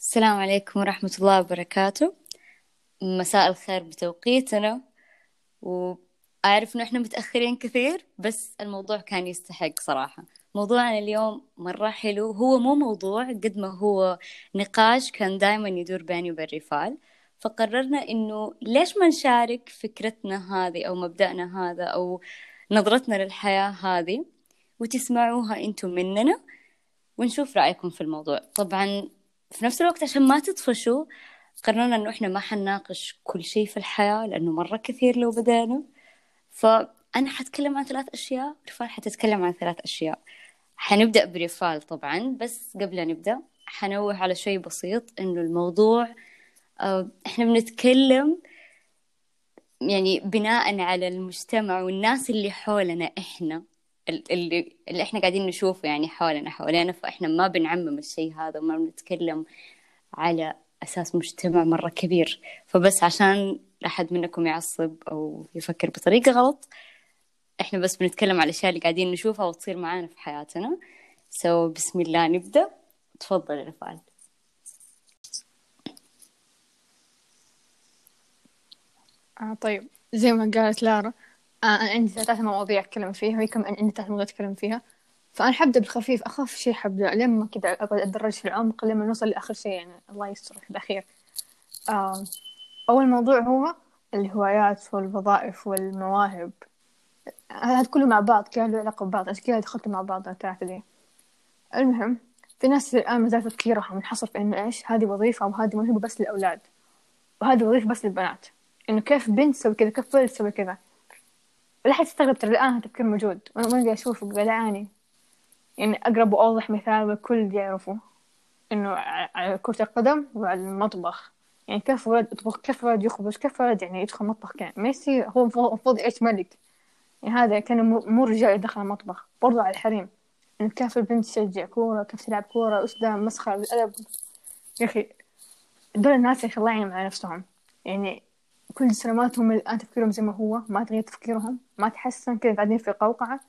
السلام عليكم ورحمة الله وبركاته. مساء الخير بتوقيتنا. وأعرف إنه إحنا متأخرين كثير بس الموضوع كان يستحق صراحة. موضوعنا اليوم مرة حلو. هو مو موضوع قد ما هو نقاش كان دايما يدور بيني وبين ريفال. فقررنا إنه ليش ما نشارك فكرتنا هذه أو مبدأنا هذا أو نظرتنا للحياة هذه؟ وتسمعوها أنتم مننا ونشوف رأيكم في الموضوع. طبعا في نفس الوقت عشان ما تطفشوا قررنا إنه إحنا ما حنناقش كل شيء في الحياة لأنه مرة كثير لو بدأنا. فأنا حتكلم عن ثلاث أشياء رفال حتتكلم عن ثلاث أشياء. حنبدأ برفال طبعا بس قبل أن نبدأ حنوه على شيء بسيط إنه الموضوع آه، إحنا بنتكلم يعني بناء على المجتمع والناس اللي حولنا إحنا. اللي اللي إحنا قاعدين نشوفه يعني حولنا حوالينا فاحنا ما بنعمم الشيء هذا وما بنتكلم على أساس مجتمع مرة كبير. فبس عشان لا أحد منكم يعصب أو يفكر بطريقة غلط إحنا بس بنتكلم على الأشياء اللي قاعدين نشوفها وتصير معانا في حياتنا. سو so, بسم الله نبدأ. تفضل رفال آه طيب. زي ما قالت لارا أنا عندي ثلاث مواضيع أتكلم فيها وهي كم عندي ثلاث مواضيع أتكلم فيها. فأنا حبدأ بالخفيف أخاف شيء حبدأ لما كذا أتدرج في العمق لما نوصل لآخر شيء يعني الله يستر في الأخير. آه أول موضوع هو الهوايات والوظائف والمواهب. هذا كله مع بعض كان له علاقة ببعض؟ عشان كذا دخلت مع بعض الثلاثة دي المهم في ناس الآن مازال تفكيرها منحصر في إنه إيش؟ هذه وظيفة وهذه موهبة بس للأولاد. وهذه وظيفة بس للبنات. إنه كيف بنت تسوي كذا كيف ولد تسوي كذا؟ لا حد تستغرب ترى الآن التفكير موجود. وأنا ما أشوفه بعاني يعني أقرب وأوضح مثال والكل يعرفه إنه على كرة القدم وعلى المطبخ. يعني كيف ولد يطبخ كيف ولد يخبز كيف ولد يعني يدخل مطبخ كان ميسي هو المفروض يعيش ملك. يعني هذا كان مو رجال يدخل المطبخ. برضو على الحريم. يعني كيف البنت تشجع كورة كيف تلعب كورة ده مسخرة بالأدب. يا أخي دول الناس يا أخي الله يعين على نفسهم. يعني كل سنواتهم الآن تفكيرهم زي ما هو ما تغير تفكيرهم ما تحسن كذا قاعدين في قوقعة.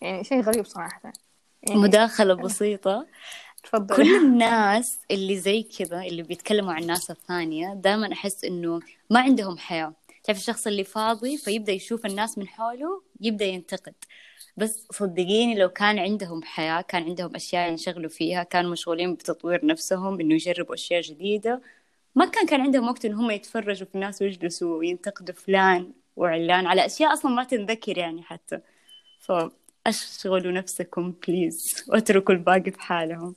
يعني شيء غريب صراحة. يعني مداخلة بسيطة. تفضل. كل الناس اللي زي كذا اللي بيتكلموا عن الناس الثانية دائما أحس إنه ما عندهم حياة. تعرف الشخص اللي فاضي فيبدأ يشوف الناس من حوله يبدأ ينتقد. بس صدقيني لو كان عندهم حياة كان عندهم أشياء ينشغلوا فيها كانوا مشغولين بتطوير نفسهم إنه يجربوا أشياء جديدة ما كان كان عندهم وقت إن هم يتفرجوا في الناس ويجلسوا وينتقدوا فلان وعلان على أشياء أصلا ما تنذكر يعني حتى. فأشغلوا نفسكم بليز واتركوا الباقي في حالهم.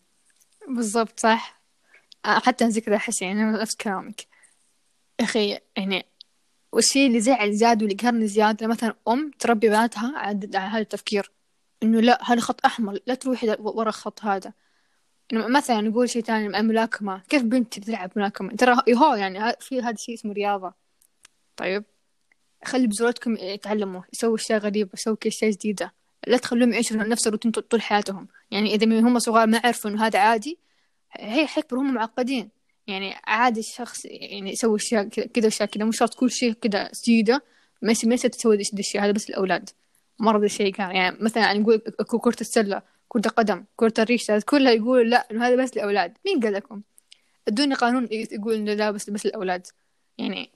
بالضبط صح. حتى كذا أحس يعني نفس كلامك. أخي يعني والشيء اللي زعل زياد واللي قهرني زيادة مثلا أم تربي بناتها على هذا التفكير. إنه لا هذا خط أحمر لا تروحي ورا الخط هذا. مثلا نقول شيء ثاني الملاكمة كيف بنت بتلعب ملاكمة؟ ترى يهو يعني في هذا الشيء اسمه رياضة. طيب خلي بزورتكم يتعلموا يسووا أشياء غريبة يسووا أشياء جديدة. لا تخلوهم يعيشوا نفس الروتين طول حياتهم. يعني إذا من هم صغار ما عرفوا إنه هذا عادي هي حيكبروا هم معقدين. يعني عادي الشخص يعني يسوي أشياء كذا أشياء كذا مش شرط كل شيء كذا جديدة. ما ما تسوي الشيء هذا بس الأولاد. ذا الشيء كان. يعني مثلا نقول كرة السلة. كرة القدم كرة الريش كلها يقولوا لا إنه هذا بس الأولاد مين قال لكم؟ أدوني قانون يقول إنه لا بس بس الأولاد يعني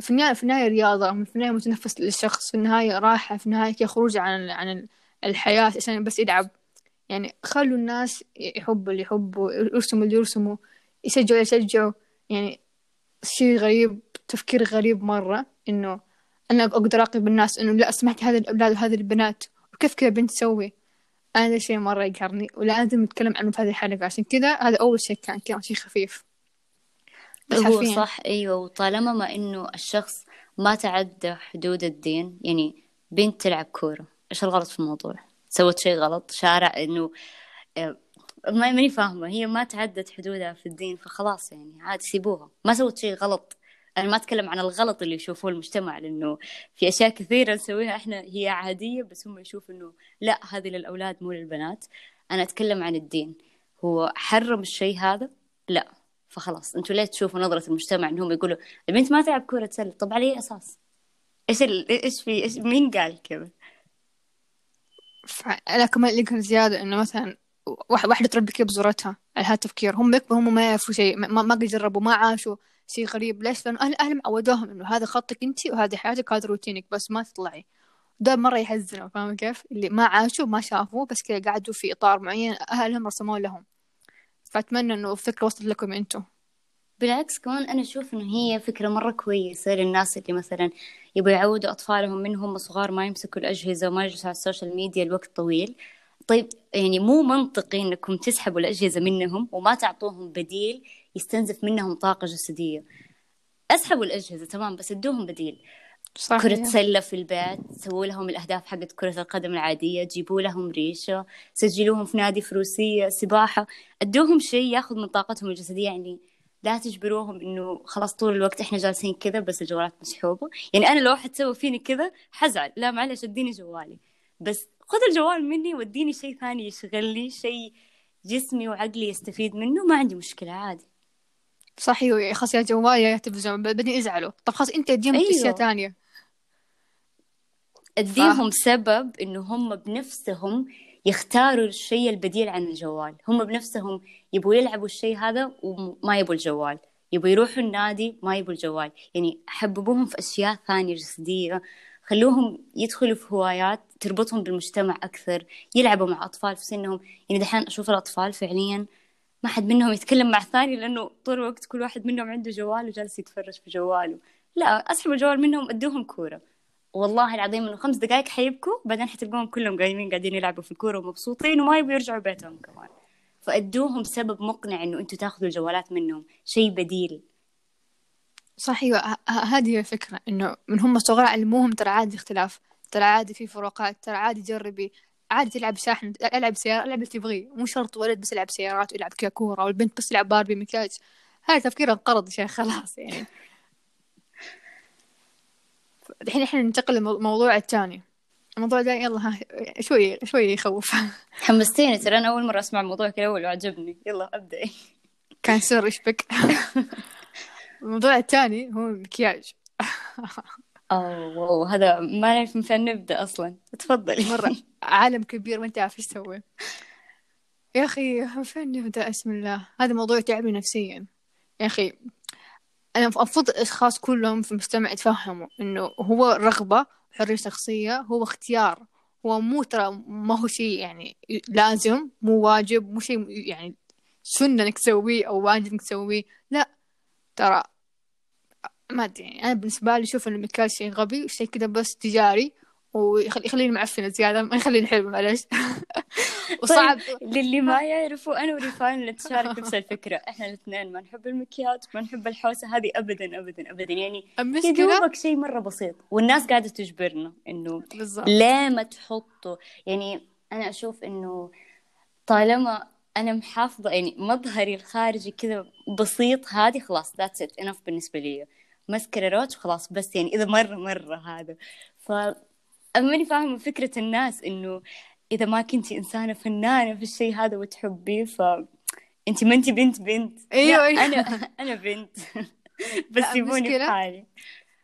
في النهاية في النهاية رياضة في النهاية متنفس للشخص. في النهاية راحة في النهاية خروج عن عن الحياة عشان بس يلعب يعني خلوا الناس يحبوا اللي يحبوا يرسموا اللي يرسموا يشجعوا اللي يشجعوا. يعني شيء غريب تفكير غريب مرة إنه أنا أقدر أراقب الناس إنه لا سمحت هذا الأولاد وهذه البنات وكيف كذا بنت تسوي؟ أنا شيء مرة يقهرني ولازم نتكلم عنه في هذه الحلقة عشان كذا هذا أول شيء كان كان شيء خفيف. هو. صح أيوة وطالما ما إنه الشخص ما تعدى حدود الدين يعني بنت تلعب كورة. إيش الغلط في الموضوع؟ سوت شيء غلط؟ شارع إنه آه، ما ماني فاهمة هي ما تعدت حدودها في الدين فخلاص يعني عادي سيبوها. ما سوت شيء غلط. أنا ما أتكلم عن الغلط اللي يشوفوه المجتمع لأنه في أشياء كثيرة نسويها إحنا هي عادية بس هم يشوفوا إنه لا هذه للأولاد مو للبنات. أنا أتكلم عن الدين. هو حرم الشيء هذا؟ لا. فخلاص أنتوا ليه تشوفوا نظرة المجتمع انهم يقولوا البنت ما تلعب كرة سلة؟ طب على أي أساس؟ إيش ال... إيش في إيش مين قال كذا؟ فأنا كمان اللي كان زيادة إنه مثلا واحد- واحدة تربي كيف بزورتها على هذا التفكير. هم يكبروا هم ما يعرفوا شيء ما, ما قد جربوا ما عاشوا. شيء غريب. ليش؟ لأنه أهل أهلهم عودوهم إنه هذا خطك أنت وهذه حياتك وهذا روتينك بس ما تطلعي. ده مرة يحزنوا فاهمة كيف؟ اللي ما عاشوا ما شافوا بس كذا قعدوا في إطار معين أهلهم رسموه لهم. فأتمنى إنه الفكرة وصلت لكم أنتم بالعكس كمان أنا أشوف إنه هي فكرة مرة كويسة للناس اللي مثلا يبغوا يعودوا أطفالهم من هم صغار ما يمسكوا الأجهزة وما يجلسوا على السوشيال ميديا لوقت طويل. طيب يعني مو منطقي إنكم تسحبوا الأجهزة منهم وما تعطوهم بديل يستنزف منهم طاقة جسدية. أسحبوا الأجهزة تمام بس ادوهم بديل. صح كرة سلة في البيت سووا لهم الأهداف حقت كرة القدم العادية جيبوا لهم ريشة سجلوهم في نادي فروسية سباحة. ادوهم شيء ياخذ من طاقتهم الجسدية يعني لا تجبروهم إنه خلاص طول الوقت إحنا جالسين كذا بس الجوالات مسحوبة. يعني أنا لو واحد سوى فيني كذا حزعل. لا معلش اديني جوالي. بس خذ الجوال مني واديني شيء ثاني يشغل لي شيء جسمي وعقلي يستفيد منه ما عندي مشكلة عادي. صح أيوة خلاص يا جوال يا تلفزيون بعدين يزعلوا طب خلاص أنت أديهم أيوة. أشياء ثانية أديهم سبب إنه هم بنفسهم يختاروا الشيء البديل عن الجوال. هم بنفسهم يبغوا يلعبوا الشيء هذا وما يبغوا الجوال. يبغوا يروحوا النادي ما يبغوا الجوال. يعني حببوهم في أشياء ثانية جسدية. خلوهم يدخلوا في هوايات تربطهم بالمجتمع أكثر يلعبوا مع أطفال في سنهم. يعني دحين أشوف الأطفال فعليا ما حد منهم يتكلم مع الثاني لأنه طول الوقت كل واحد منهم عنده جوال وجالس يتفرج في جواله. لا اسحبوا الجوال منهم أدوهم كورة. والله العظيم إنه خمس دقائق حيبكوا بعدين حتلقوهم كلهم قايمين قاعدين يلعبوا في الكورة ومبسوطين وما يبغوا يرجعوا بيتهم كمان. فأدوهم سبب مقنع إنه أنتم تاخذوا الجوالات منهم. شيء بديل. صح أيوة ه- ه- هذه هي الفكرة إنه من هم صغار علموهم ترى عادي اختلاف ترى عادي في فروقات ترى عادي جربي. عادي تلعب شاحن ألعب سيارة ألعب اللي تبغيه. مو شرط ولد بس يلعب سيارات ويلعب كورة والبنت بس تلعب باربي مكياج. هذا تفكير انقرض يا خلاص يعني. الحين إحنا ننتقل للموضوع الثاني الموضوع ده يلا ها شوي شوي يخوف. حمستيني ترى أنا أول مرة أسمع الموضوع كذا أول وعجبني. يلا ابدأي كان سر إيش بك؟ الموضوع الثاني هو المكياج. أوه هذا ما نعرف من فين نبدأ أصلا. تفضلي. مرة. عالم كبير ما انت عارف إيش تسوي. يا أخي من فين نبدأ؟ اسم الله. هذا موضوع تعبني نفسيا. يا أخي أنا المفروض الأشخاص كلهم في المجتمع يتفهموا إنه هو رغبة حرية شخصية هو اختيار. هو مو ترى ما هو شيء يعني لازم مو واجب مو شيء يعني سنة إنك تسويه أو واجب إنك تسويه. لا ترى ما أدري يعني. أنا بالنسبة لي أشوف ان المكياج شيء غبي شيء كذا بس تجاري ويخليني معفنة زيادة ما يخليني حلوة معلش وصعب. للي ما يعرفوا أنا وريفان نتشارك نفس الفكرة. إحنا الاثنين ما نحب المكياج ما نحب الحوسة هذه ابدا ابدا ابدا. يعني يا المشكلة دوبك شيء مرة بسيط والناس قاعدة تجبرنا إنه ليه ما تحطوا يعني أنا أشوف إنه طالما أنا محافظة يعني مظهري الخارجي كذا بسيط هذه خلاص ذاتس ات انف بالنسبة لي. مسكرة روج خلاص بس يعني إذا مره مره هذا. ف ماني فاهمة فكرة الناس إنه إذا ما كنتي إنسانة فنانة في الشيء هذا وتحبيه ف انت ما انت بنت بنت. أيوة، لا، أيوة. أنا أنا بنت. بس المشكلة- حالي.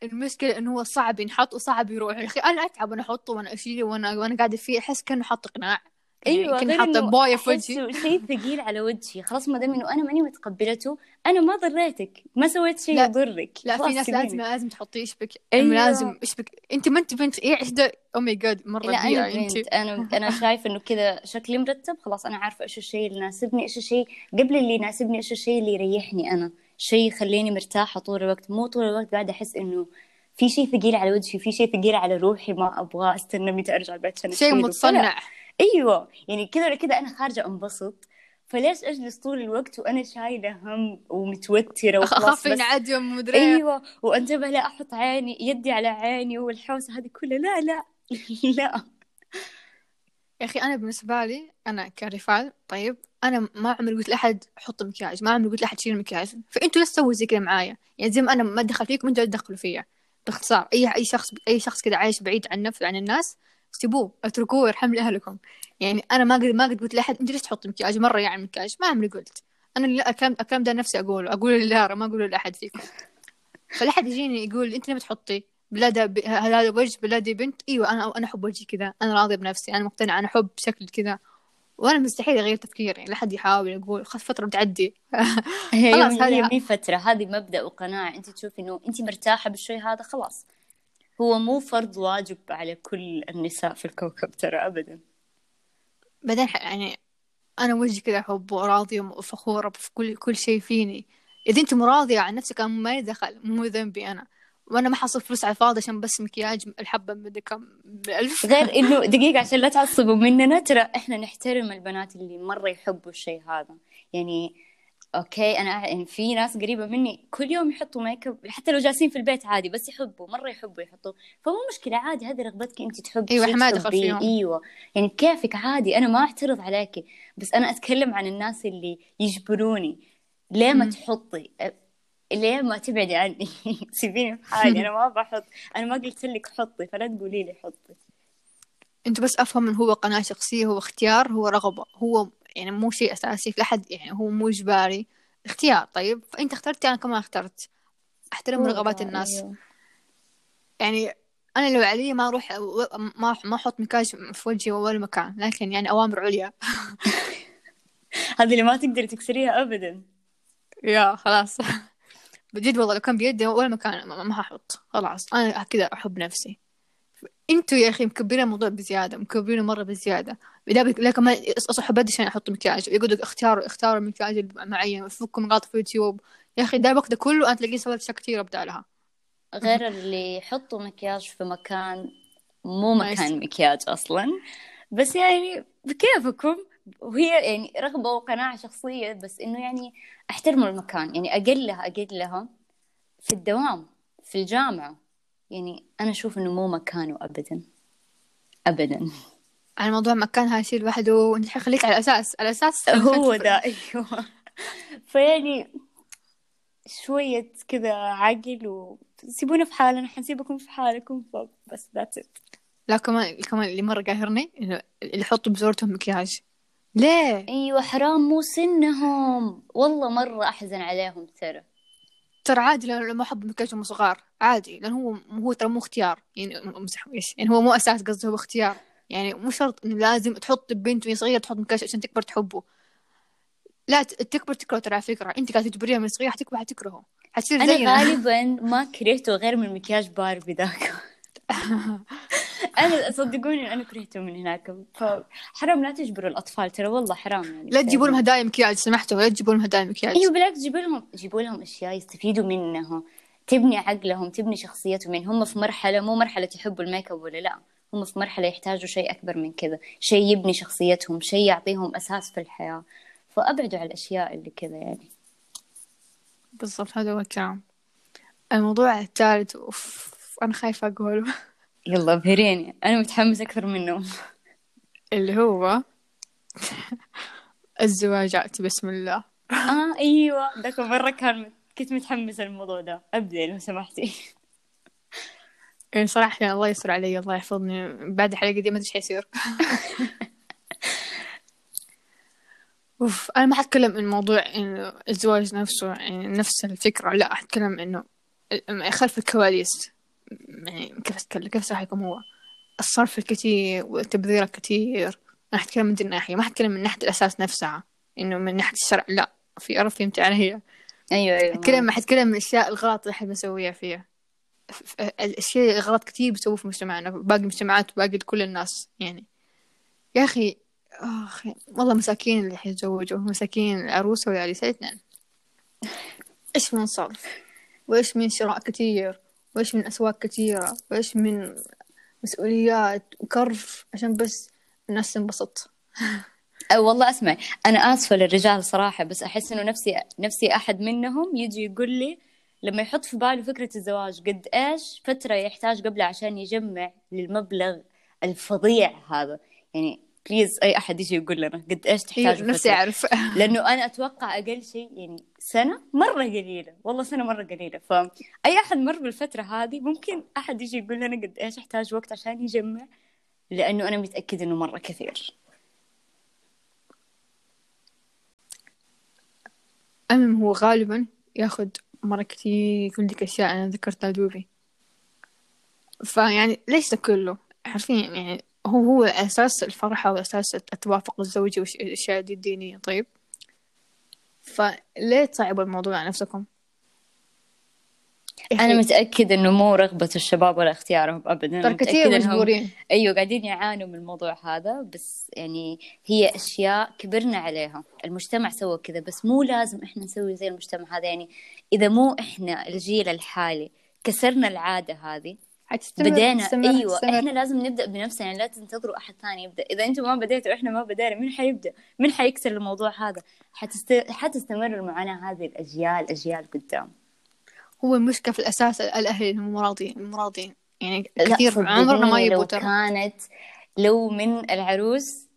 المشكلة إنه هو صعب ينحط وصعب يروح. يا أخي أنا أتعب وأنا احطه وأنا اشيله وأنا وأنا قاعدة فيه أحس كأنه حاط قناع. أيوه كأنه غير حاطة إنه بوية في وجهي. شيء ثقيل على وجهي. خلاص ما دام إنه أنا ماني متقبلته أنا ما ضريتك. ما سويت شيء لا، يضرك. لا خلاص في ناس. لازم لازم تحطيه إيش بك؟ أيوة. لازم إيش بك؟ أنت ما انت بنت إيه إيش ده؟ oh my God مرة لا أنا بنت أنت. أنا أنا شايفة إنه كذا شكلي مرتب. خلاص أنا عارفة إيش الشيء اللي يناسبني إيش الشيء قبل اللي يناسبني إيش الشيء اللي يريحني أنا. شيء يخليني مرتاحة طول الوقت. مو طول الوقت قاعدة أحس إنه في شيء ثقيل على وجهي في شيء ثقيل على روحي ما أبغى أستنى متى أرجع البيت عشان شيء. متصنع. أيوه يعني كذا ولا كذا أنا خارجة أنبسط. فليش أجلس طول الوقت وأنا شايلة هم ومتوترة وخلاص أخاف ومدري إيه. أيوه وانتبه لا أحط عيني يدي على عيني والحوسة هذه كلها. لا لا لا. يا أخي أنا بالنسبة لي أنا كرفال طيب أنا ما عمري قلت لأحد حط مكياج ما عمري قلت لأحد شيل مكياج. فأنتوا لا تسووا زي كذا معايا. يعني زي ما أنا ما ادخل فيكم أنتوا تدخلوا فيا. باختصار أي أي شخص أي شخص كذا عايش بعيد عن نفسه عن الناس سيبوه اتركوه يرحم لي أهلكم. يعني أنا ما قد ما قد قلت لأحد انت ليش تحط مكياج مرة يعني مكياج ما عمري قلت. أنا اللي الكلام الكلام ده نفسي أقوله اقوله للارا ما اقوله لأحد فيكم. فلا حد يجيني يقول أنت ليه بتحطي بلادة ب... هذا وجه بلادي بنت؟ إيوه أنا أنا أحب وجهي كذا أنا راضيه بنفسي أنا مقتنعه أنا أحب شكل كذا. وأنا مستحيل أغير تفكيري لا حد يحاول يقول خلاص فترة بتعدي هي خلاص هي هذه مي فترة هذه مبدأ وقناعة. أنت تشوفي إنه أنت مرتاحة بالشيء هذا خلاص. هو مو فرض واجب على كل النساء في الكوكب ترى ابدا. بعدين يعني أنا وجهي كذا حب وراضية وفخورة في كل كل شيء فيني. إذا أنت مراضية عن نفسك أنا ما دخل مو ذنبي أنا. وأنا ما حصل فلوس على الفاضي عشان بس مكياج الحبة مدري كم بألف. غير إنه دقيقة عشان لا تعصبوا مننا ترى إحنا نحترم البنات اللي مرة يحبوا الشيء هذا. يعني okay أنا يعني في ناس قريبة مني كل يوم يحطوا ميك اب حتى لو جالسين في البيت عادي بس يحبوا مرة يحبوا يحطوا. فمو مشكلة عادي هذه رغبتك انت تحبي دخل تحبيه. فيهم. إيوه. يعني كيفك؟ عادي أنا ما أعترض عليكي بس أنا أتكلم عن الناس اللي يجبروني. ليه ما. تحطي؟ ليه ما تبعدي عني؟ سيبيني في حالي أنا ما بحط. أنا ما قلت لك حطي فلا تقولي لي حطي. انت بس أفهم انه هو قناعة شخصية هو اختيار هو رغبة هو يعني مو شيء أساسي في أحد يعني هو مو إجباري. اختيار طيب؟ فأنت اخترتي أنا كمان اخترت. أحترم هو رغبات الناس. أيوه. يعني أنا لو علي ما أروح و- ما ما أحط مكياج في وجهي ولا مكان لكن يعني أوامر عليا. هذه اللي ما تقدري تكسريها ابدا. يا خلاص. بجد والله لو كان بيدي ولا مكان ما هحط. خلاص أنا كذا أحب نفسي. أنتوا يا أخي مكبرين الموضوع بزيادة مكبرينه مرة بزيادة. اصحى بدري عشان أحط مكياج. يقولوا اختاروا اختاروا المكياج المعين فكوا مقاطع في اليوتيوب. يا أخي ده الوقت ده كله أنا تلاقيه سويت اشياء كثيره بدالها غير اللي يحطوا مكياج في مكان مو مكان. مكياج أصلا. بس يعني بكيفكم. وهي يعني رغبة وقناعة شخصية بس إنه يعني أحترموا المكان. يعني اقلها أقلها في الدوام في الجامعة. يعني أنا أشوف إنه مو مكانه ابدا. ابدا. على موضوع مكان هاي شيء لوحده وانت خليك على أساس. على أساس هو ده أيوه. فيعني شوية كذا عقل وسيبونا في حالنا حنسيبكم في حالكم بس ذاتس ات لا كمان كمان اللي مرة قاهرني اللي يحطوا بزورتهم مكياج. ليه؟ أيوه حرام مو سنهم. والله مرة أحزن عليهم ترى. ترى عادي لو ما احب مكياج هم صغار. عادي لأن هو هو ترى مو اختيار. يعني امزح إيش يعني هو مو أساس قصدي هو اختيار. يعني مو شرط إنه لازم تحط بنت وهي صغيرة تحط مكياج عشان تكبر تحبه. لا تكبر تكره ترى على فكرة. أنت قاعدة تجبريها من صغيرة حتكبر حتكرهه. حتصير أنا زينا. غالبا ما كرهته غير من مكياج باربي ذاك. أنا صدقوني أنا كرهته من هناك. فحرام لا تجبروا الأطفال ترى والله حرام يعني. لا تجيبوا لهم هدايا مكياج سمحتوا لا تجيبوا لهم هدايا مكياج. إيوه بالعكس جيبوا لهم جيبوا لهم أشياء يستفيدوا منها. تبني عقلهم تبني شخصيتهم. يعني هم في مرحلة مو مرحلة يحبوا الميك أب ولا لا. هم في مرحلة يحتاجوا شيء أكبر من كذا. شيء يبني شخصيتهم شيء يعطيهم أساس في الحياة. فأبعدوا على الأشياء اللي كذا يعني. بالضبط هذا هو الكلام. الموضوع الثالث أوف أنا خايفة أقوله. يلا ابهريني. أنا متحمس أكثر منهم. اللي هو الزواجات بسم الله. آه أيوه. ذاك مرة كان كنت متحمسة للموضوع ده. ابدا لو سمحتي. يعني صراحة الله يستر علي الله يحفظني. بعد الحلقة دي ما أدري إيش حيصير. أوف أنا ما حتكلم عن موضوع الزواج نفسه يعني نفس الفكرة. لا حتكلم إنه خلف الكواليس. يعني كيف أتكلم كيف صراحة يكون هو؟ الصرف الكثير والتبذير الكثير أنا حتكلم من دي الناحية ما حتكلم من ناحية الأساس نفسها إنه من ناحية الشرع لا في أرض فهمت علي أيوه أيوه حتكلم حتكلم من الأشياء الغلط اللي إحنا بنسويها فيها. الأشياء الغلط كتير بيسووه في مجتمعنا باقي المجتمعات وباقي كل الناس يعني. يا أخي آخ والله مساكين اللي حيتزوجوا مساكين العروسة والعريس الاثنين إيش من صرف وإيش من شراء كتير؟ وإيش من أسواق كتيرة وإيش من مسؤوليات وكرف عشان بس الناس تنبسط. أه والله أسمع أنا آسفة للرجال صراحة بس أحس إنه نفسي نفسي أحد منهم يجي يقول لي لما يحط في باله فكرة الزواج قد إيش فترة يحتاج قبلها عشان يجمع للمبلغ الفظيع هذا. يعني please أي أحد يجي يقول لنا قد إيش تحتاج أيوة، نفسي. أعرف لأنه أنا أتوقع أقل شيء يعني سنة مرة قليلة والله سنة مرة قليلة. فاي أحد مر بالفترة هذه ممكن أحد يجي يقول لنا قد إيش احتاج وقت عشان يجمع لأنه أنا متأكدة إنه مرة كثير. المهم هو غالبا ياخد مرة كتير يقول لك أشياء أنا ذكرتها دوبي. فيعني ليش ده كله حرفيا يعني هو هو أساس الفرحة وأساس التوافق الزوجي والأشياء دي الدينية. طيب. فليه تصعبوا الموضوع على نفسكم؟ أنا متأكد إنه مو رغبة الشباب ولا اختيارهم أبدا. ترى كثير مجبورين. أيوة قاعدين يعانوا من الموضوع هذا بس يعني هي أشياء كبرنا عليها. المجتمع سوى كذا بس مو لازم إحنا نسوي زي المجتمع هذا. يعني إذا مو إحنا الجيل الحالي كسرنا العادة هذه حتستمر بدينا تستمر أيوه تستمر. إحنا لازم نبدأ بنفسنا يعني لا تنتظروا أحد ثاني يبدأ. إذا أنتم ما بديتوا إحنا ما بدينا. مين حيبدأ؟ مين حيكسر الموضوع هذا؟ حتست... حتستمر المعاناه هذه الأجيال أجيال قدام. هو المشكلة في الأساس الأهل هم راضين هم راضين يعني كثير عمرنا ما يبغوا لو كانت لو من العروس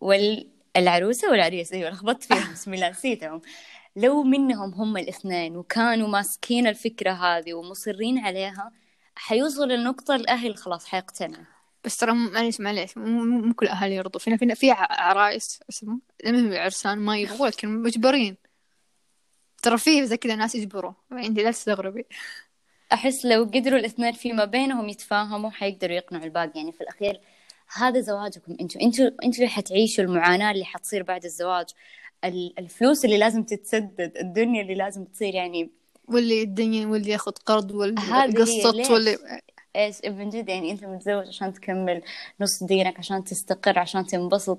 والعروسة والعريس. أيوه لخبطت فيهم. بسم الله نسيتهم. لو منهم هم الاثنين وكانوا ماسكين الفكرة هذه ومصرين عليها حيوصل لنقطة الأهل خلاص حيقتنعوا. بس ترى معليش معليش. مو كل الأهالي يرضوا. فينا فينا في عرايس اسمه المهم عرسان ما يبغوا لكن مجبرين. ترى في زي كذا ناس يجبروا. عندي لا تستغربي. أحس لو قدروا الاثنين فيما بينهم يتفاهموا حيقدروا يقنعوا الباقي. يعني في الأخير هذا زواجكم أنتوا. أنتوا أنتوا اللي حتعيشوا المعاناة اللي حتصير بعد الزواج. ال- الفلوس اللي لازم تتسدد الدنيا اللي لازم تصير. يعني واللي الدنيا واللي ياخذ قرض واللي قسط؟ واللي إيش من جد يعني أنت متزوج عشان تكمل نص دينك عشان تستقر عشان تنبسط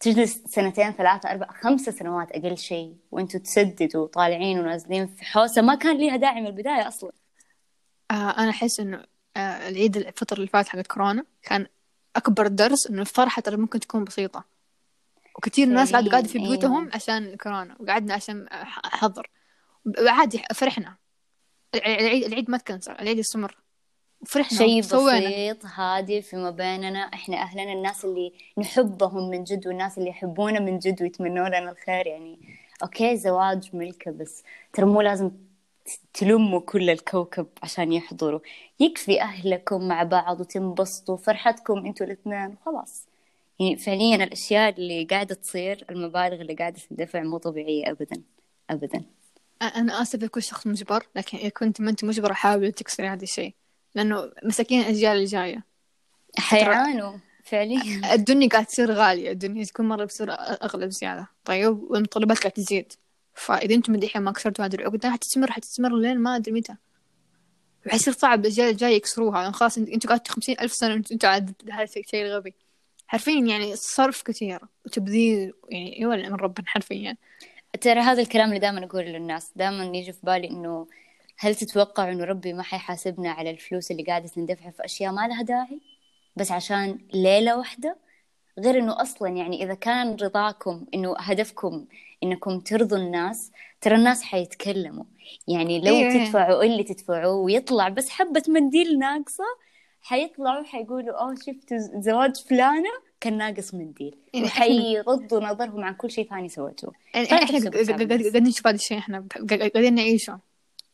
تجلس سنتين ثلاثة أربع خمسة سنوات أقل شيء وأنتوا تسددوا طالعين ونازلين في حوسة ما كان ليها داعي من البداية أصلا آه أنا أحس إنه آه العيد الفترة اللي فاتت حقت كورونا كان أكبر درس إنه الفرحة ترى ممكن تكون بسيطة وكثير ناس قاعدة قاعدة في بيوتهم أيوة. عشان كورونا وقعدنا عشان حظر وعادي فرحنا. العيد العيد ما تكنسل العيد يستمر. وفرحنا شيء بسيط هادي فيما بيننا إحنا أهلنا الناس اللي نحبهم من جد والناس اللي يحبونا من جد ويتمنوا لنا الخير يعني أوكي زواج ملكة بس. ترى مو لازم تلموا كل الكوكب عشان يحضروا. يكفي أهلكم مع بعض وتنبسطوا فرحتكم أنتوا الاثنين وخلاص يعني فعليا الأشياء اللي قاعدة تصير المبالغ اللي قاعدة تندفع مو طبيعية ابدا ابدا. أنا آسف لكل شخص مجبر لكن إذا كنت ما أنت مجبرة حاول تكسري هذا الشيء لأنه مساكين الأجيال الجاية. حيعانوا فعليا. الدنيا قاعد تصير غالية الدنيا كل مرة بتصير أغلى بزيادة. طيب والمتطلبات قاعد تزيد. فإذا أنتم من دحين ما كسرتوا هذه العقدة حتستمر حتستمر لين ما أدري متى. وحيصير صعب الأجيال الجاية يكسروها. لأن خلاص أنت- أنتوا قعدتوا خمسين ألف سنة أنتوا عاد هذا الشيء الغبي حرفيا يعني صرف كثير وتبذير يعني يولع من ربنا حرفيا. ترى هذا الكلام اللي دائما أقوله للناس دائما يجي في بالي إنه هل تتوقع إنه ربي ما حيحاسبنا على الفلوس اللي قاعدة تندفع في أشياء ما لها داعي؟ بس عشان ليلة واحدة؟ غير إنه أصلا يعني إذا كان رضاكم إنه هدفكم إنكم ترضوا الناس ترى الناس حيتكلموا. يعني لو إيه. تدفعوا اللي تدفعوه ويطلع بس حبة منديل ناقصة حيطلعوا حيقولوا أوه شفتوا زواج فلانة؟ كان ناقص منديل يعني وحيغضوا نظرهم عن كل شيء ثاني سويتوه. يعني إحنا. قاعدين نشوف هذا الشيء إحنا. قاعدين نعيشه.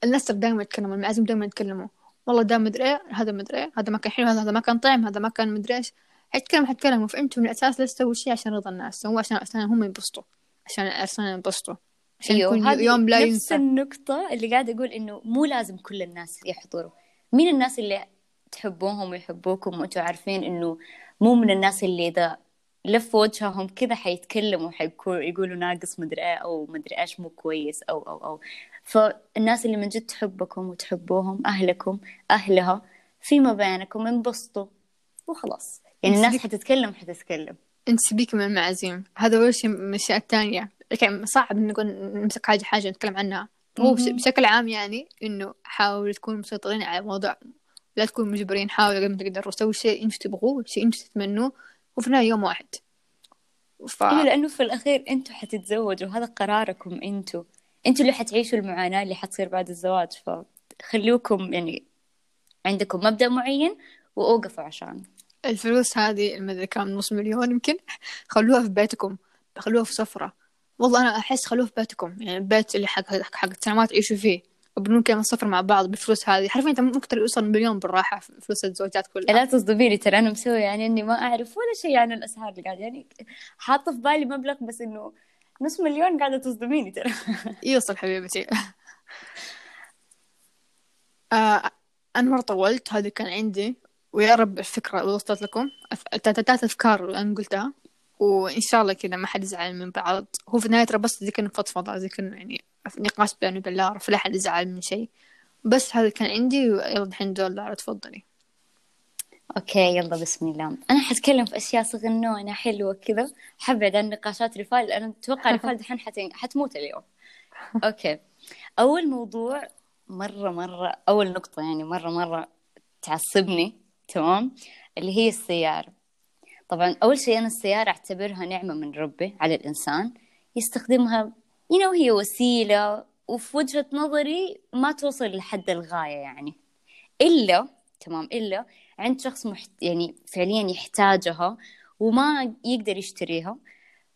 الناس دائما يتكلموا المعازيم دائما يتكلموا والله ده مدري إيه هذا مدري إيه هذا ما كان حلو هذا ما كان طعم هذا ما كان مدري إيش. حيتكلموا حيتكلموا. فانتوا من الأساس لا تسووا شيء عشان رضا الناس. سووا عشان عشان هم ينبسطوا. عشان العرسان ينبسطوا. عشان أيوه يكون يوم لا نفس ينسى. النقطة اللي قاعدة أقول إنه مو لازم كل الناس يحضروا. مين الناس اللي تحبوهم ويحبوكم وأنتوا عارفين إنه مو من الناس اللي إذا لفوا وجههم كذا حيتكلموا حيقولوا ناقص مدري إيه أو مدري إيش مو كويس أو أو أو. فالناس اللي من جد تحبكم وتحبوهم أهلكم أهلها فيما بينكم انبسطوا وخلاص. يعني الناس حتتكلم حتتكلم. انت سبيك من المعازيم. هذا أول شيء من الأشياء الثانية لكن صعب نقول نمسك حاجة حاجة نتكلم عنها. هو. بشكل عام يعني إنه حاولوا تكونوا مسيطرين على الموضوع لا تكونوا مجبرين حاولوا قد ما تقدروا سووا شيء إنتوا تبغوه شيء إنتوا تتمنوه وفي النهاية يوم واحد. ف... أيوه لأنه في الأخير إنتوا حتتزوجوا هذا قراركم إنتوا. إنتوا اللي حتعيشوا المعاناة اللي حتصير بعد الزواج فخلوكم يعني عندكم مبدأ معين وأوقفوا عشان. الفلوس هذه المدري كم نص مليون يمكن خلوها في بيتكم خلوها في سفرة. والله أنا أحس خلوها في بيتكم يعني البيت اللي حق حق, حق سنوات تعيشوا فيه. وبنون كمان سفر مع بعض بالفلوس هذه. حرفيا أنت ممكن يوصل مليون بالراحة في فلوس الزوجات كلها. لا تصدميني ترى أنا مسوي يعني إني ما أعرف ولا شيء عن الأسعار اللي قاعد يعني حاطة في بالي مبلغ بس إنه نص مليون قاعدة تصدميني ترى. يوصل حبيبتي. آه أنا مرة طولت هذا كان عندي. ويا رب الفكرة وصلت لكم. ثلاث أفكار اللي أنا قلتها. وإن شاء الله كذا ما حد يزعل من بعض. هو في النهاية ترى بس فضفضة زي كأنه يعني نقاش بيني وبين لارا فلا حد يزعل من شيء. بس هذا كان عندي يلا الحين دول لارا تفضلي. أوكي يلا بسم الله. أنا حتكلم في أشياء صغنونة حلوة كذا. حبعد عن نقاشات رفال أنا أتوقع رفال دحين حتموت اليوم. أوكي. أول موضوع مرة مرة أول نقطة يعني مرة مرة تعصبني تمام؟ اللي هي السيارة. طبعا أول شيء أنا السيارة أعتبرها نعمة من ربي على الإنسان. يستخدمها you know هي وسيلة وفي وجهة نظري ما توصل لحد الغاية يعني. إلا تمام إلا عند شخص محت... يعني فعليا يحتاجها وما يقدر يشتريها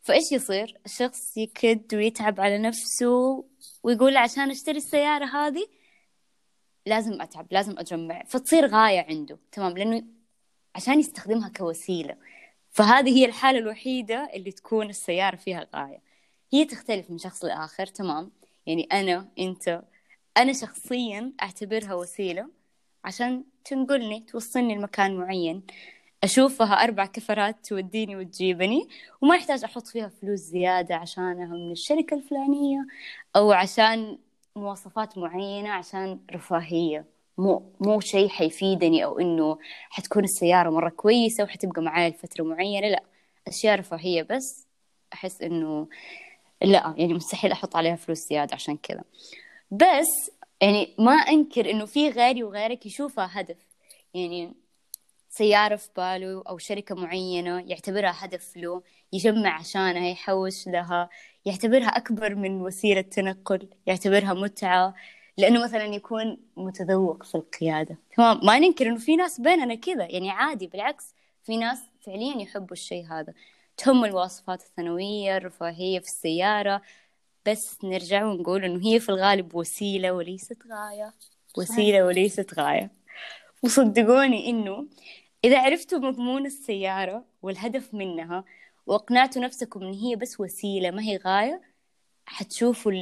فإيش يصير؟ الشخص يكد ويتعب على نفسه ويقول عشان أشتري السيارة هذه لازم أتعب لازم أجمع فتصير غاية عنده تمام لأنه عشان يستخدمها كوسيلة. فهذه هي الحالة الوحيدة اللي تكون السيارة فيها غاية. هي تختلف من شخص لآخر تمام؟ يعني أنا أنت. أنا شخصيا أعتبرها وسيلة عشان تنقلني توصلني لمكان معين. أشوفها أربع كفرات توديني وتجيبني وما يحتاج أحط فيها فلوس زيادة عشانها من الشركة الفلانية أو عشان مواصفات معينة عشان رفاهية. مو مو شيء حيفيدني أو إنه حتكون السيارة مرة كويسة وحتبقى معايا لفترة معينة لا. أشياء رفاهية بس أحس إنه لا يعني مستحيل أحط عليها فلوس زيادة عشان كذا بس يعني ما أنكر إنه في غيري وغيرك يشوفها هدف. يعني سيارة في باله أو شركة معينة يعتبرها هدف له يجمع عشانها يحوش لها يعتبرها أكبر من وسيلة تنقل يعتبرها متعة لأنه مثلا يكون متذوق في القيادة. تمام؟ ما ننكر إنه في ناس بيننا كذا يعني عادي بالعكس في ناس فعليا يحبوا الشيء هذا. تهم الوصفات الثانوية الرفاهية في السيارة. بس نرجع ونقول إنه هي في الغالب وسيلة وليست غاية. وسيلة وليست غاية. وصدقوني إنه إذا عرفتوا مضمون السيارة والهدف منها وأقنعتوا نفسكم إن هي بس وسيلة ما هي غاية حتشوفوا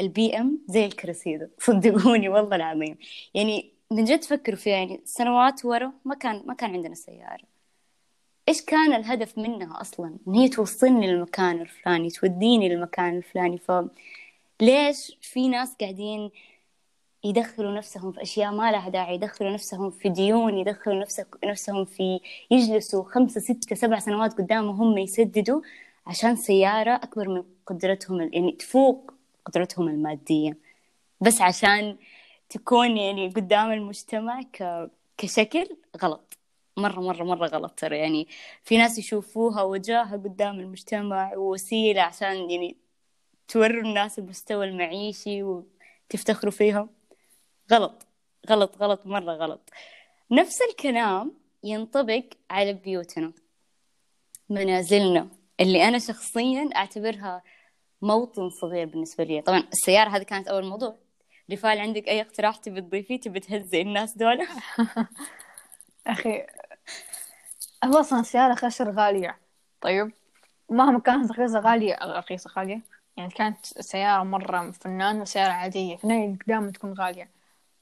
البي إم زي الكرسيدة صدقوني والله العظيم. يعني من جد فكروا فيها. يعني سنوات ورا ما كان ما كان عندنا سيارة. إيش كان الهدف منها أصلا؟ إن هي توصلني للمكان الفلاني توديني للمكان الفلاني. ف ليش في ناس قاعدين يدخلوا نفسهم في أشياء ما لها داعي يدخلوا نفسهم في ديون يدخلوا نفسهم في يجلسوا خمسة ستة سبع سنوات قدامهم هم يسددوا عشان سيارة أكبر من قدرتهم يعني تفوق قدرتهم المادية. بس عشان تكون يعني قدام المجتمع ك... كشكل غلط. مرة مرة مرة غلط ترى. يعني في ناس يشوفوها وجاهة قدام المجتمع ووسيلة عشان يعني توروا الناس المستوى المعيشي وتفتخروا فيهم غلط. غلط غلط مرة غلط. نفس الكلام ينطبق على بيوتنا. منازلنا. اللي أنا شخصيا أعتبرها موطن صغير بالنسبة لي. طبعا السيارة هذه كانت أول موضوع. رفال عندك أي اقتراح تبي تضيفيه؟ تبي تهزئ الناس دول؟ أخي هو أصلا السيارة خسر غالية. طيب مهما كانت رخيصة غالية رخيصة غالية. يعني كانت سيارة مرة فنانة سيارة عادية في قدام تكون غالية.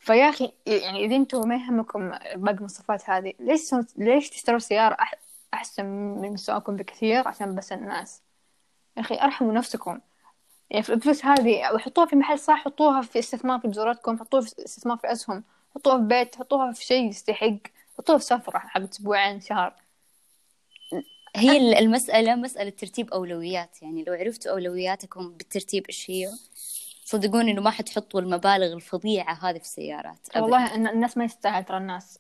فيا أخي يعني إذا أنتم ما يهمكم باقي المواصفات هذه ليش ليش تشتروا سيارة أحسن من مستواكم بكثير عشان بس الناس؟ يا أخي أرحموا نفسكم. يعني في الفلوس هذه وحطوها في محل صح حطوها في استثمار في بزوراتكم حطوها في استثمار في أسهم حطوها في بيت حطوها في شيء يستحق حطوها في سفرة حق أسبوعين شهر. هي المسألة مسألة ترتيب أولويات. يعني لو عرفتوا أولوياتكم بالترتيب إيش هي صدقوني إنه ما حتحطوا المبالغ الفظيعة هذه في السيارات والله الناس ما يستاهل ترى الناس.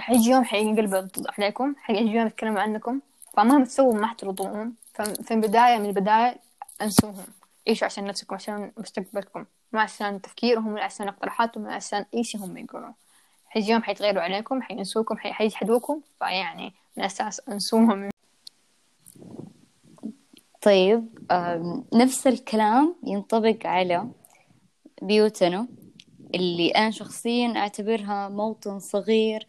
حيجي يوم حينقلب عليكم. حيجي يوم يتكلموا عنكم فمهما تسووا ما حترضوهم ففي البداية من البداية انسوهم. عيشوا عشان نفسكم عشان مستقبلكم. ما عشان تفكيرهم ولا عشان اقتراحاتهم ولا عشان أي شيء هم يقولون. حيجي يوم حيتغيروا عليكم حينسوكم حيجحدوكم. فيعني من الأساس انسوهم طيب نفس الكلام ينطبق على بيوتنا اللي أنا شخصيا أعتبرها موطن صغير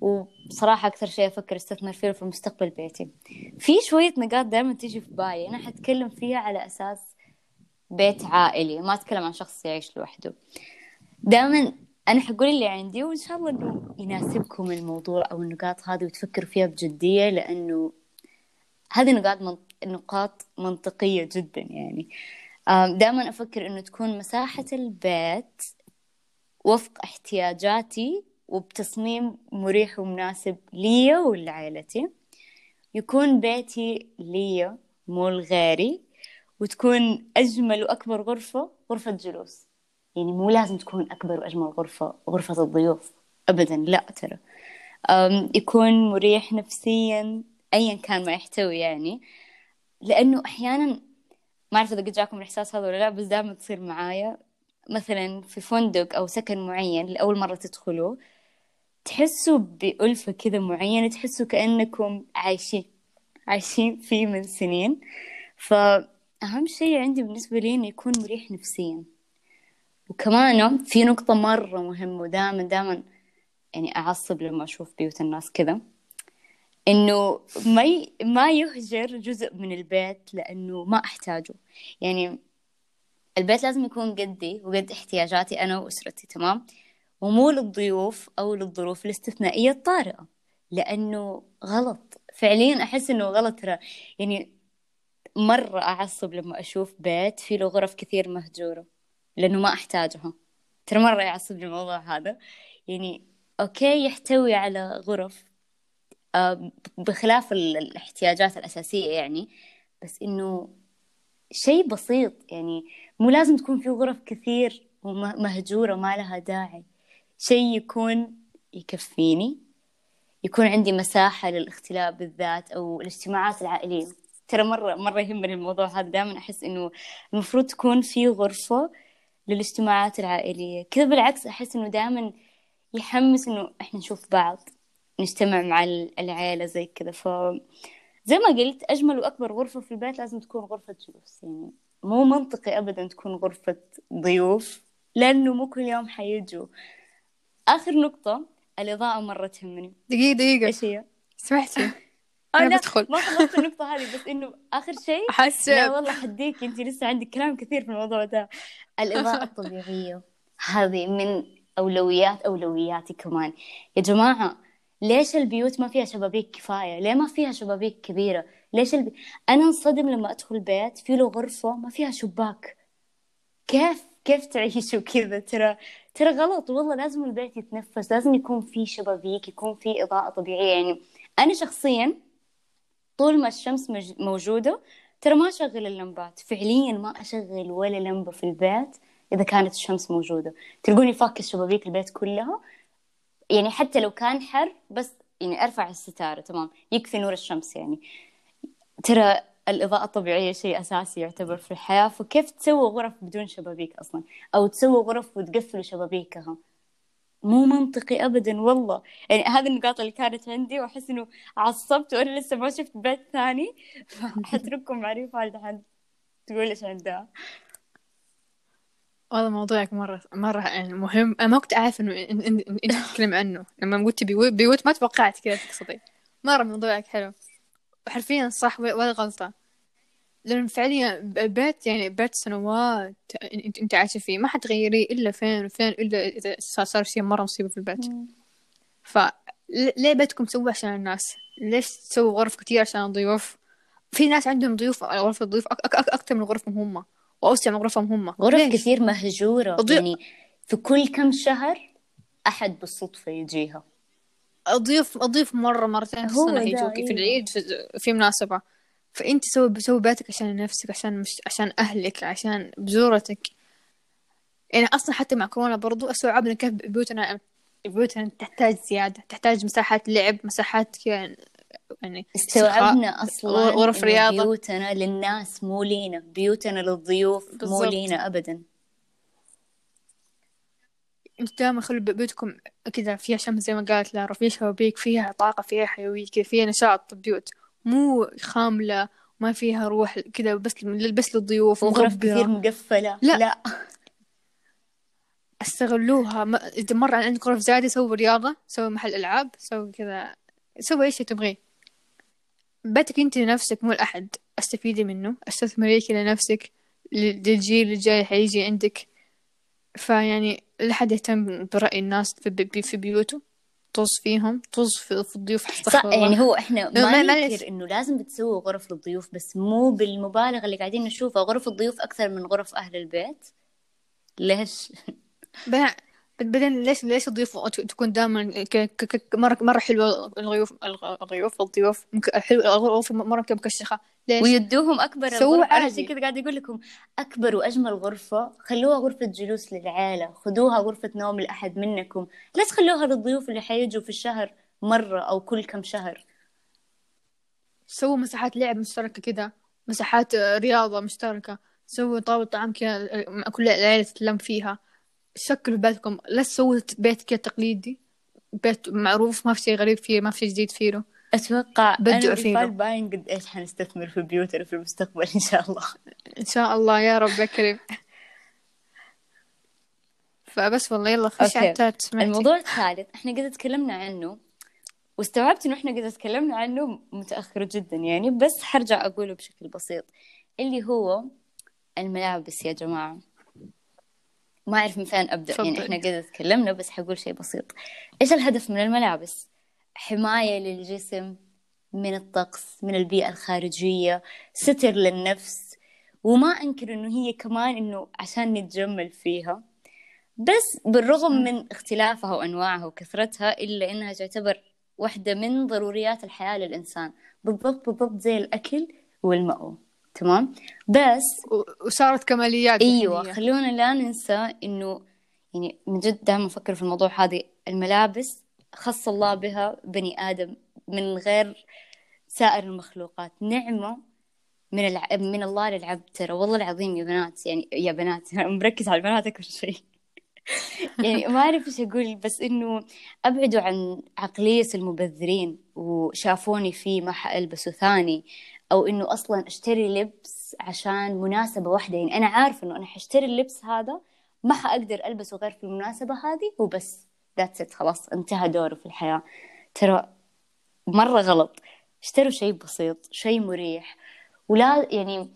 وبصراحة أكثر شيء أفكر أستثمر فيه في مستقبل بيتي في شوية نقاط دائما تيجي في بالي أنا حتكلم فيها على أساس بيت عائلي ما أتكلم عن شخص يعيش لوحده دائما أنا حقول اللي عندي وإن شاء الله إنه يناسبكم الموضوع أو النقاط هذه وتفكروا فيها بجدية لأنه هذه نقاط. نقاط منطقية جدا يعني. دائما أفكر إنه تكون مساحة البيت وفق احتياجاتي وبتصميم مريح ومناسب لي ولعائلتي. يكون بيتي لي مو لغيري. وتكون أجمل وأكبر غرفة غرفة جلوس. يعني مو لازم تكون أكبر وأجمل غرفة غرفة الضيوف. أبدا لا ترى. يكون مريح نفسيا أيا كان ما يحتوي يعني. لأنه أحيانا ما أعرف إذا قد جاكم الإحساس هذا ولا لا بس دائما تصير معايا. مثلا في فندق أو سكن معين لأول مرة تدخلوه تحسوا بألفة كذا معينة تحسوا كأنكم عايشين عايشين فيه من سنين. فأهم شيء عندي بالنسبة لي إنه يكون مريح نفسيا. وكمان في نقطة مرة مهمة ودائما دائما يعني أعصب لما أشوف بيوت الناس كذا. إنه ما ي... ما يهجر جزء من البيت لأنه ما أحتاجه. يعني البيت لازم يكون قدي وقد احتياجاتي أنا وأسرتي تمام؟ ومو للضيوف أو للظروف الاستثنائية الطارئة لأنه غلط. فعليا أحس إنه غلط ترى يعني مرة أعصب لما أشوف بيت فيه له غرف كثير مهجورة لأنه ما أحتاجها. ترى مرة يعصبني الموضوع هذا. يعني أوكي يحتوي على غرف بخلاف الاحتياجات الأساسية يعني بس إنه شيء بسيط يعني مو لازم تكون في غرف كثير ومهجورة ما لها داعي. شيء يكون يكفيني يكون عندي مساحة للاختلاء بالذات أو الاجتماعات العائلية. ترى مرة مرة يهمني الموضوع هذا دائما أحس إنه المفروض تكون في غرفة للاجتماعات العائلية. كذا بالعكس أحس إنه دائما يحمس إنه إحنا نشوف بعض. نجتمع مع العيلة زي كذا ف زي ما قلت أجمل وأكبر غرفة في البيت لازم تكون غرفة جلوس. يعني مو منطقي أبدا تكون غرفة ضيوف لأنه مو كل يوم حيجوا. آخر نقطة الإضاءة مرة تهمني. دقيقة دقيقة. إيش هي؟ سمحتي أنا بدخل ما خلصت النقطة هذه بس إنه آخر شيء. أحس. لا والله حديك أنت لسه عندك كلام كثير في الموضوع ده. الإضاءة الطبيعية هذه من أولويات أولوياتي كمان. يا جماعة ليش البيوت ما فيها شبابيك كفاية؟ ليه ما فيها شبابيك كبيرة؟ ليش البي... أنا انصدم لما أدخل بيت في له غرفة ما فيها شباك. كيف؟ كيف تعيشوا كذا؟ ترى ترى غلط والله لازم البيت يتنفس لازم يكون في شبابيك يكون في إضاءة طبيعية. يعني أنا شخصيا طول ما الشمس موجودة ترى ما أشغل اللمبات. فعليا ما أشغل ولا لمبة في البيت إذا كانت الشمس موجودة. تلقوني فاكس شبابيك البيت كلها يعني حتى لو كان حر بس يعني أرفع الستارة تمام؟ يكفي نور الشمس يعني. ترى الإضاءة الطبيعية شيء أساسي يعتبر في الحياة. فكيف تسوي غرف بدون شبابيك أصلا؟ أو تسوي غرف وتقفلوا شبابيكها؟ مو منطقي أبدا والله. يعني هذه النقاط اللي كانت عندي وأحس إنه عصبت وأنا لسه ما شفت بيت ثاني. فحترككم مع ريفا لحد تقول إيش عندها. والله موضوعك مرة مرة يعني مهم. أنا ما كنت أعرف إنه أنت تتكلم عنه. لما قلت بيوت بيوت ما توقعت كذا تقصدي. مرة موضوعك حلو. حرفيا صح ولا غلطة. لأن فعليا بيت يعني بيت سنوات انت إنت عايشة فيه. ما حتغيريه إلا فين وفين إلا إذا صار شيء مرة مصيبة في البيت. ف ليه بيتكم تسووه عشان الناس؟ ليش تسووا غرف كتير عشان الضيوف؟ في ناس عندهم ضيوف غرفة الضيوف أك أك أكثر من غرفهم هم. وأوسع من غرفهم هم. غرف ليش؟ كثير مهجورة. الضي... يعني في كل كم شهر أحد بالصدفة يجيها. الضيوف الضيوف مرة مرتين في السنة يجوكي في العيد في, في مناسبة. فأنت سوي سوي بيتك عشان نفسك عشان مش عشان أهلك عشان بزورتك. يعني أصلا حتى مع كورونا برضو استوعبنا كيف بيوتنا بيوتنا تحتاج زيادة تحتاج مساحات لعب مساحات يعني يعني استوعبنا أصلا غرف رياضة. بيوتنا للناس مو لينا بيوتنا للضيوف بالزبط. مو لينا ابدا. دائما خلوا بيوتكم كذا فيها شمس زي ما قالت لارا فيها شبابيك فيها طاقة فيها حيوية كذا فيها نشاط بيوت. مو خاملة ما فيها روح كذا بس بس للضيوف وغرف كثير مقفلة. لا, لا. استغلوها. ما... إذا مرة عندك غرف زيادة سووا رياضة سووا محل ألعاب سووا كذا سووا أي شيء تبغيه. بيتك أنت لنفسك مو لأحد. أستفيدي منه. استثمريه لنفسك. للجيل الجاي حيجي عندك. فيعني لا حد يهتم برأي الناس في, بي في بيوته. طز فيهم. طز في, في الضيوف. صح يعني هو إحنا ما ننكر إنه لازم بتسووا غرف للضيوف بس مو بالمبالغه اللي قاعدين نشوفها. غرف الضيوف أكثر من غرف أهل البيت. ليش؟ بعدين ليش ليش الضيوف تكون دائما مرة مرة حلوة الضيوف الضيوف. الضيوف حلوة الغرف مرة مكشخة. ليش؟ ويدوهم أكبر سووا عادي. كذا قاعد أقول لكم أكبر وأجمل غرفة خلوها غرفة جلوس للعيلة خذوها غرفة نوم لأحد منكم. لا تخلوها للضيوف اللي حيجوا في الشهر مرة أو كل كم شهر. سووا مساحات لعب مشتركة كذا مساحات رياضة مشتركة. سووا طاولة طعام كذا كل العيلة تتلم فيها. شكلوا بيتكم لا تسووا بيت كذا تقليدي بيت معروف ما في شيء غريب فيه ما في شيء جديد فيه أتوقع بدعوا فيه باين قد إيش حنستثمر في بيوتنا في المستقبل إن شاء الله. إن شاء الله يا رب يا كريم. فبس والله يلا خش على الموضوع الثالث إحنا قد تكلمنا عنه واستوعبت انه إحنا قد تكلمنا عنه متأخر جدا يعني بس حرجع أقوله بشكل بسيط اللي هو الملابس يا جماعة. ما أعرف من فين أبدأ فضل. يعني إحنا قد تكلمنا بس حقول شيء بسيط. إيش الهدف من الملابس؟ حماية للجسم من الطقس من البيئة الخارجية ستر للنفس. وما أنكر إنه هي كمان إنه عشان نتجمل فيها. بس بالرغم من اختلافها وأنواعها وكثرتها إلا إنها تعتبر واحدة من ضروريات الحياة للإنسان. بالضبط بالضبط زي الأكل والمأوى. تمام؟ بس وصارت كماليات إيوه يعني. خلونا لا ننسى إنه يعني من جد دائما أفكر في الموضوع هذه الملابس خص الله بها بني آدم من غير سائر المخلوقات. نعمة من الع... من الله للعبد. ترى والله العظيم يا بنات يعني يا بنات مركز على البنات أكثر شيء. يعني ما أعرف إيش أقول بس إنه أبعدوا عن عقلية المبذرين وشافوني فيه ما حألبسه ثاني. أو إنه أصلا أشتري لبس عشان مناسبة واحدة. يعني أنا عارفة إنه أنا حاشتري اللبس هذا ما حأقدر ألبسه غير في المناسبة هذه وبس. ذاتس ات خلاص انتهى دوره في الحياة. ترى مرة غلط. اشتروا شيء بسيط شيء مريح. ولا يعني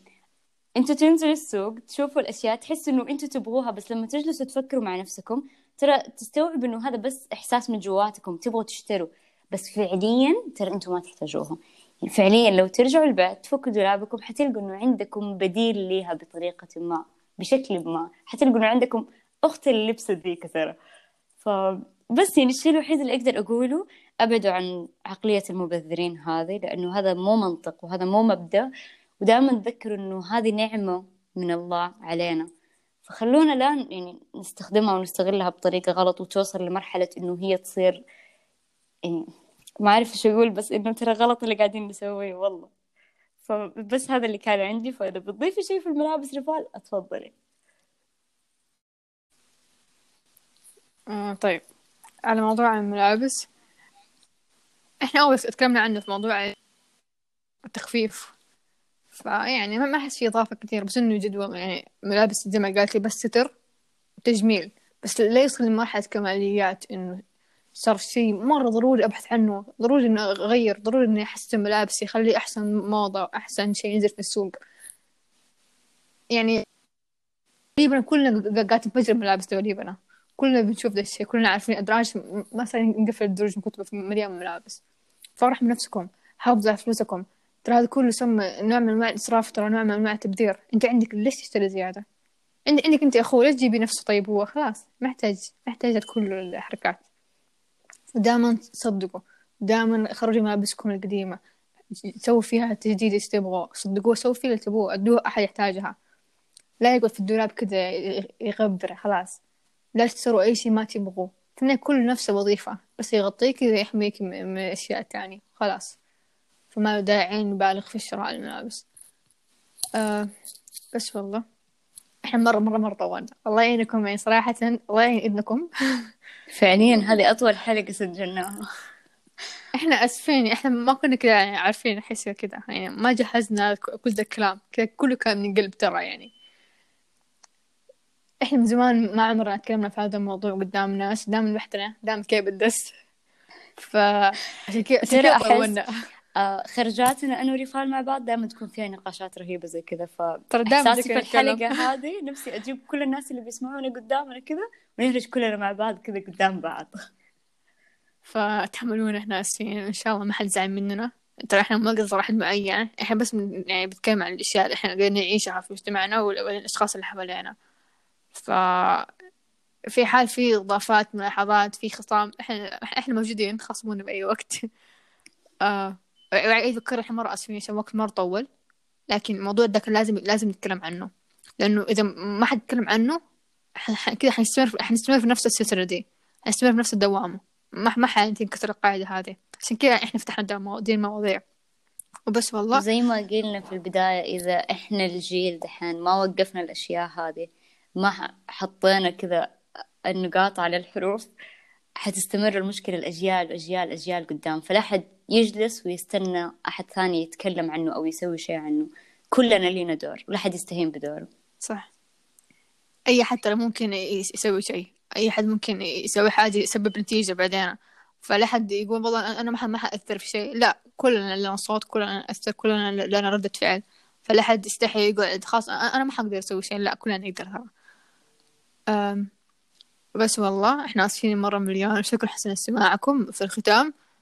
أنتوا تنزلوا السوق تشوفوا الأشياء تحسوا إنه أنتوا تبغوها بس لما تجلسوا تفكروا مع نفسكم ترى تستوعبوا إنه هذا بس إحساس من جواتكم تبغوا تشتروا. بس فعليا ترى أنتوا ما تحتاجوها. فعليا لو ترجعوا البيت تفكوا دولابكم حتلقوا إنه عندكم بديل ليها بطريقة ما بشكل ما. حتلقوا إنه عندكم أخت اللبس ذيك ترى. فبس يعني الشيء الوحيد اللي أقدر أقوله أبعدوا عن عقلية المبذرين هذه لأنه هذا مو منطق وهذا مو مبدأ. ودائما تذكروا إنه هذه نعمة من الله علينا. فخلونا لا يعني نستخدمها ونستغلها بطريقة غلط وتوصل لمرحلة إنه هي تصير يعني ما أعرف إيش أقول بس إنه ترى غلط اللي قاعدين نسويه والله. فبس هذا اللي كان عندي فإذا بتضيفي شيء في الملابس رفال أتفضلي. آه طيب. على موضوع الملابس إحنا أول تكلمنا عنه في موضوع التخفيف. فيعني ما أحس في إضافة كثير بس إنه جدول يعني ملابس زي ما قالت لي بس ستر تجميل. بس لا يصل لمرحلة كماليات إنه صار شيء مرة ضروري أبحث عنه. ضروري إني أغير. ضروري إني أحسن ملابسي. أخلي أحسن موضة. أحسن شيء ينزل في السوق. يعني تقريبا كلنا قاعد نفجر ملابس تقريبا. كلنا بنشوف ذا الشيء كلنا عارفين أدراج. مثلا ينقفل الدرج من كتب مليان ملابس. فرح من نفسكم حافظوا على فلوسكم. ترى هذا كله يسمى نوع من أنواع الإسراف. ترى نوع من أنواع التبذير. أنت عندك ليش تشتري زيادة؟ عندك أنت أخوه ليش تجيبي نفسه طيب؟ هو خلاص. محتاج محتاج كل الحركات. ودائما صدقوا. دائما خرجوا ملابسكم القديمة. سووا فيها تجديد إيش تبغوا صدقوه سووا فيها اللي تبغوه. أدوه أحد يحتاجها. لا يقعد في الدولاب كذا يغبر خلاص. لا تشتروا أي شيء ما تبغوه. تنى كل نفسه وظيفة. بس يغطيك إذا يحميك من أشياء تانية. خلاص. فما داعي نبالغ في شراء الملابس. آه بس والله. إحنا مرة مرة مرة طولنا. الله يعينكم يعني صراحة الله يعين إذنكم فعليا هذه أطول حلقة سجلناها. إحنا آسفين. إحنا ما كنا كذا يعني عارفين احس كذا يعني ما جهزنا كل ذا الكلام كذا كله كان من قلب ترى يعني. إحنا من زمان ما عمرنا تكلمنا في هذا الموضوع قدام ناس دام لوحدنا دام كيف الدس فعشان كذا آه خرجاتنا أنا وريفال مع بعض دائما تكون فيها نقاشات رهيبة زي كذا فإحساسي ذكر في الحلقة نتكلم. هذه نفسي أجيب كل الناس اللي بيسمعونا قدامنا كذا ونهرج كلنا مع بعض كذا قدام بعض. فتحملونا إحنا أسفين. إن شاء الله ما حد زعل مننا. ترى إحنا ما قصدنا واحد معين إحنا بس من يعني بنتكلم عن الأشياء اللي إحنا قاعدين نعيشها في مجتمعنا وال- والاشخاص اللي حوالينا. ف في حال في إضافات ملاحظات في خصام إحنا إحنا موجودين خصمونا بأي وقت. آه. وأعيد أذكر إحنا مرة آسفين عشان الوقت مرة طول. لكن الموضوع ده كان لازم لازم نتكلم عنه. لأنه إذا ما حد يتكلم عنه كذا حنستمر حنستمر في نفس السلسلة دي. حنستمر في نفس الدوامة. ما ما حتنكسر القاعدة هذه. عشان كذا إحنا فتحنا دي المواضيع. وبس والله. وزي ما قلنا في البداية إذا إحنا الجيل دحين ما وقفنا الأشياء هذه ما حطينا كذا النقاط على الحروف حتستمر المشكلة الأجيال أجيال أجيال قدام. فلا حد يجلس ويستنى أحد ثاني يتكلم عنه أو يسوي شيء عنه. كلنا لينا دور لا حد يستهين بدوره. صح. أي حد ترى ممكن يس- يسوي شيء. أي حد ممكن يسوي حاجة يسبب نتيجة بعدين. فلا حد يقول والله أنا ما ما حأثر في شيء. لا كلنا لنا صوت كلنا نأثر كلنا لنا ردة فعل. فلا حد يستحي يقول خلاص أنا أنا ما حقدر أسوي شيء. لا كلنا نقدر ترى. بس والله إحنا آسفين مرة مليون. شكرا حسن استماعكم في الختام.